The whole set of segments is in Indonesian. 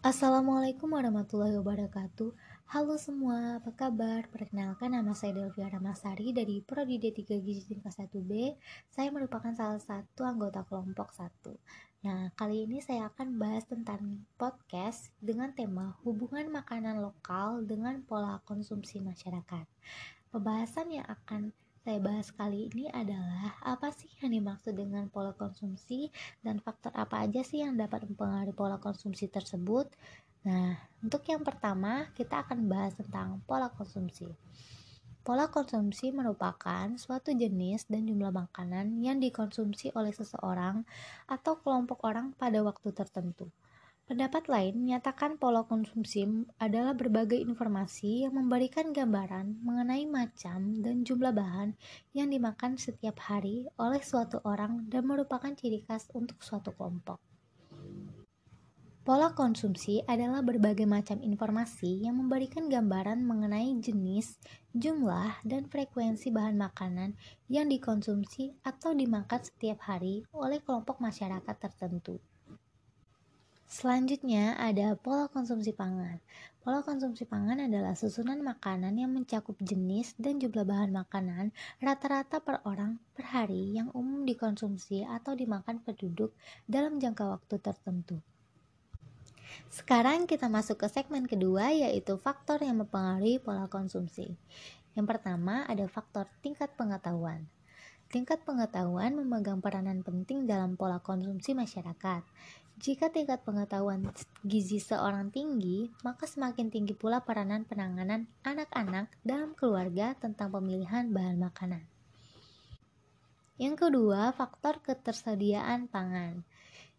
Assalamualaikum warahmatullahi wabarakatuh. Halo semua, apa kabar? Perkenalkan nama saya Delvia Ramasari dari Prodi D3 Gizi Tingkat 1B Saya merupakan salah satu anggota kelompok 1 Nah, kali ini saya akan bahas tentang podcast dengan tema hubungan makanan lokal dengan pola konsumsi masyarakat. Pembahasan yang akan saya bahas kali ini adalah apa sih yang dimaksud dengan pola konsumsi dan faktor apa aja sih yang dapat mempengaruhi pola konsumsi tersebut. Nah, untuk yang pertama, kita akan bahas tentang pola konsumsi. Pola konsumsi merupakan suatu jenis dan jumlah makanan yang dikonsumsi oleh seseorang atau kelompok orang pada waktu tertentu. Pendapat lain menyatakan pola konsumsi adalah berbagai informasi yang memberikan gambaran mengenai macam dan jumlah bahan yang dimakan setiap hari oleh suatu orang dan merupakan ciri khas untuk suatu kelompok. Pola konsumsi adalah berbagai macam informasi yang memberikan gambaran mengenai jenis, jumlah, dan frekuensi bahan makanan yang dikonsumsi atau dimakan setiap hari oleh kelompok masyarakat tertentu. Selanjutnya ada pola konsumsi pangan. Pola konsumsi pangan adalah susunan makanan yang mencakup jenis dan jumlah bahan makanan rata-rata per orang per hari yang umum dikonsumsi atau dimakan penduduk dalam jangka waktu tertentu. Sekarang kita masuk ke segmen kedua yaitu faktor yang mempengaruhi pola konsumsi. Yang pertama ada faktor tingkat pengetahuan. Tingkat pengetahuan memegang peranan penting dalam pola konsumsi masyarakat. Jika tingkat pengetahuan gizi seorang tinggi, maka semakin tinggi pula peranan penanganan anak-anak dalam keluarga tentang pemilihan bahan makanan. Yang kedua, faktor ketersediaan pangan.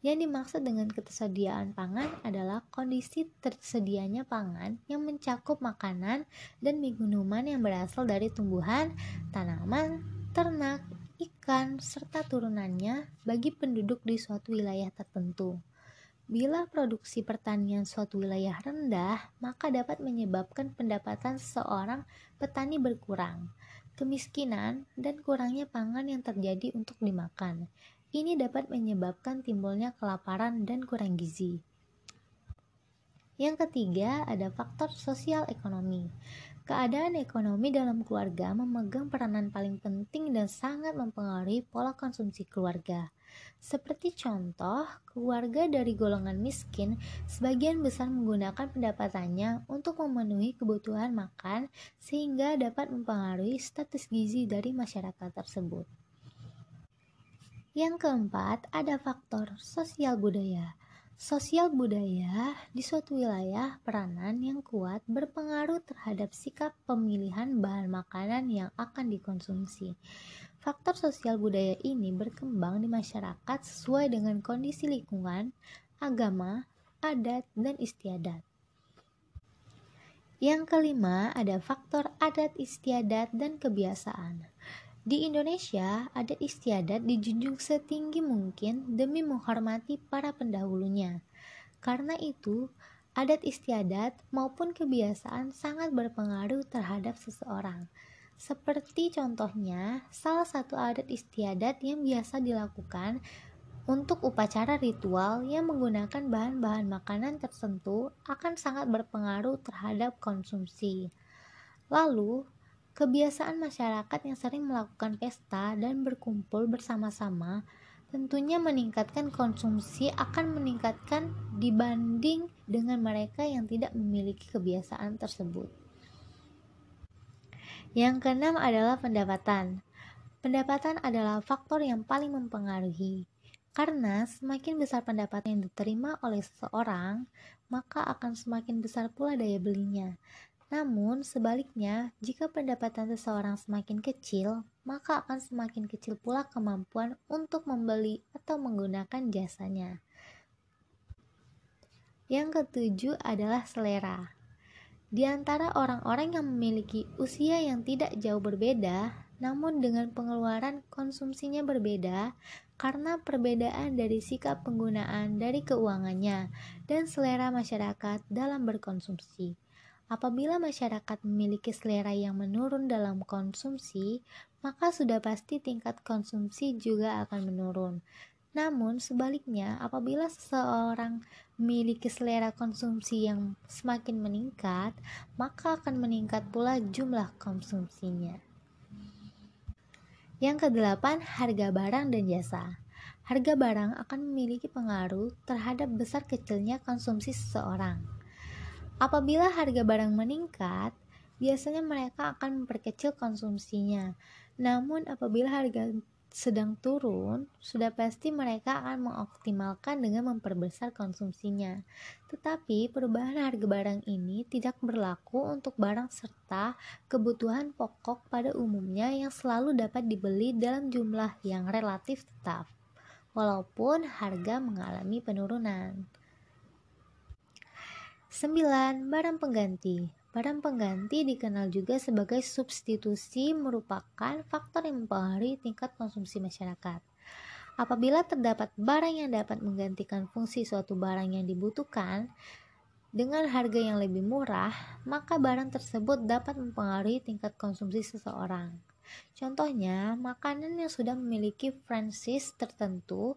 Yang dimaksud dengan ketersediaan pangan adalah kondisi tersedianya pangan yang mencakup makanan dan minuman yang berasal dari tumbuhan, tanaman, ternak, ikan, serta turunannya bagi penduduk di suatu wilayah tertentu. Bila produksi pertanian suatu wilayah rendah, maka dapat menyebabkan pendapatan seorang petani berkurang, kemiskinan, dan kurangnya pangan yang terjadi untuk dimakan. Ini dapat menyebabkan timbulnya kelaparan dan kurang gizi. Yang ketiga, ada faktor sosial ekonomi. Keadaan ekonomi dalam keluarga memegang peranan paling penting dan sangat mempengaruhi pola konsumsi keluarga. Seperti contoh, keluarga dari golongan miskin sebagian besar menggunakan pendapatannya untuk memenuhi kebutuhan makan sehingga dapat mempengaruhi status gizi dari masyarakat tersebut. Yang keempat, ada faktor sosial budaya. Sosial budaya di suatu wilayah peranan yang kuat berpengaruh terhadap sikap pemilihan bahan makanan yang akan dikonsumsi. Faktor sosial budaya ini berkembang di masyarakat sesuai dengan kondisi lingkungan, agama, adat, dan istiadat. Yang kelima, ada faktor adat istiadat dan kebiasaan. Di Indonesia, adat istiadat dijunjung setinggi mungkin demi menghormati para pendahulunya. Karena itu, adat istiadat maupun kebiasaan sangat berpengaruh terhadap seseorang. Seperti contohnya, salah satu adat istiadat yang biasa dilakukan untuk upacara ritual yang menggunakan bahan-bahan makanan tertentu akan sangat berpengaruh terhadap konsumsi. Lalu, Kebiasaan masyarakat yang sering melakukan pesta dan berkumpul bersama-sama tentunya meningkatkan konsumsi akan meningkatkan dibanding dengan mereka yang tidak memiliki kebiasaan tersebut. Yang keenam adalah pendapatan. Pendapatan adalah faktor yang paling mempengaruhi. Karena semakin besar pendapatan yang diterima oleh seseorang, maka akan semakin besar pula daya belinya. Namun, sebaliknya, jika pendapatan seseorang semakin kecil, maka akan semakin kecil pula kemampuan untuk membeli atau menggunakan jasanya. Yang ketujuh adalah selera. Di antara orang-orang yang memiliki usia yang tidak jauh berbeda, namun dengan pengeluaran konsumsinya berbeda karena perbedaan dari sikap penggunaan dari keuangannya dan selera masyarakat dalam berkonsumsi. Apabila masyarakat memiliki selera yang menurun dalam konsumsi, maka sudah pasti tingkat konsumsi juga akan menurun. Namun sebaliknya, apabila seseorang memiliki selera konsumsi yang semakin meningkat, maka akan meningkat pula jumlah konsumsinya. Yang kedelapan, harga barang dan jasa. Harga barang akan memiliki pengaruh terhadap besar kecilnya konsumsi seseorang. Apabila harga barang meningkat, biasanya mereka akan memperkecil konsumsinya. Namun apabila harga sedang turun, sudah pasti mereka akan mengoptimalkan dengan memperbesar konsumsinya. Tetapi perubahan harga barang ini tidak berlaku untuk barang serta kebutuhan pokok pada umumnya yang selalu dapat dibeli dalam jumlah yang relatif tetap, walaupun harga mengalami penurunan. 9. Barang pengganti Barang pengganti dikenal juga sebagai substitusi merupakan faktor yang mempengaruhi tingkat konsumsi masyarakat. Apabila terdapat barang yang dapat menggantikan fungsi suatu barang yang dibutuhkan dengan harga yang lebih murah, maka barang tersebut dapat mempengaruhi tingkat konsumsi seseorang. Contohnya, makanan yang sudah memiliki franchise tertentu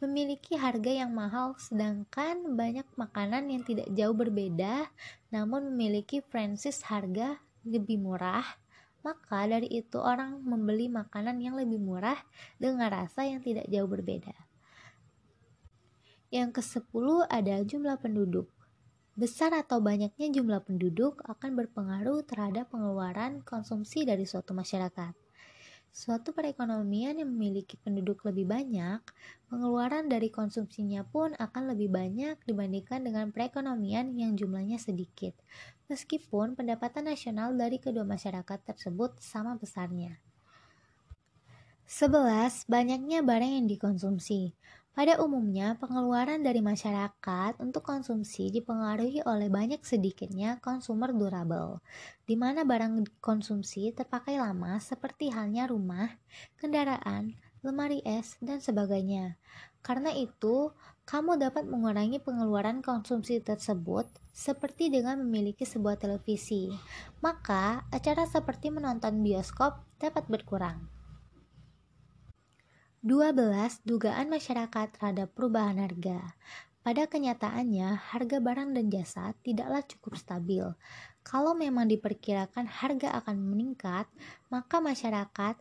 memiliki harga yang mahal sedangkan banyak makanan yang tidak jauh berbeda namun memiliki franchise harga lebih murah maka dari itu orang membeli makanan yang lebih murah dengan rasa yang tidak jauh berbeda. Yang ke-10 ada jumlah penduduk. Besar atau banyaknya jumlah penduduk akan berpengaruh terhadap pengeluaran konsumsi dari suatu masyarakat. Suatu perekonomian yang memiliki penduduk lebih banyak, pengeluaran dari konsumsinya pun akan lebih banyak dibandingkan dengan perekonomian yang jumlahnya sedikit, meskipun pendapatan nasional dari kedua masyarakat tersebut sama besarnya. 11. Banyaknya barang yang dikonsumsi. Pada umumnya, pengeluaran dari masyarakat untuk konsumsi dipengaruhi oleh banyak sedikitnya konsumer durable, di mana barang konsumsi terpakai lama seperti halnya rumah, kendaraan, lemari es, dan sebagainya. Karena itu, kamu dapat mengurangi pengeluaran konsumsi tersebut seperti dengan memiliki sebuah televisi. Maka, acara seperti menonton bioskop dapat berkurang. 12. Dugaan masyarakat terhadap perubahan harga. Pada kenyataannya, harga barang dan jasa tidaklah cukup stabil. Kalau memang diperkirakan harga akan meningkat, maka masyarakat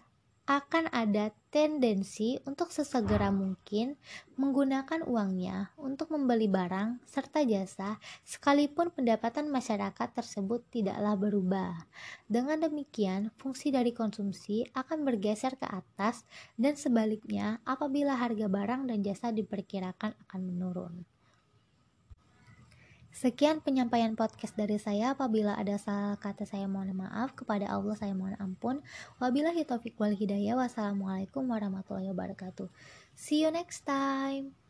akan ada tendensi untuk sesegera mungkin menggunakan uangnya untuk membeli barang serta jasa sekalipun pendapatan masyarakat tersebut tidaklah berubah. Dengan demikian, fungsi dari konsumsi akan bergeser ke atas dan sebaliknya apabila harga barang dan jasa diperkirakan akan menurun. Sekian penyampaian podcast dari saya. Apabila ada salah kata saya mohon maaf. Kepada Allah saya mohon ampun. Wabillahi taufiq wal hidayah. Wassalamualaikum warahmatullahi wabarakatuh. See you next time.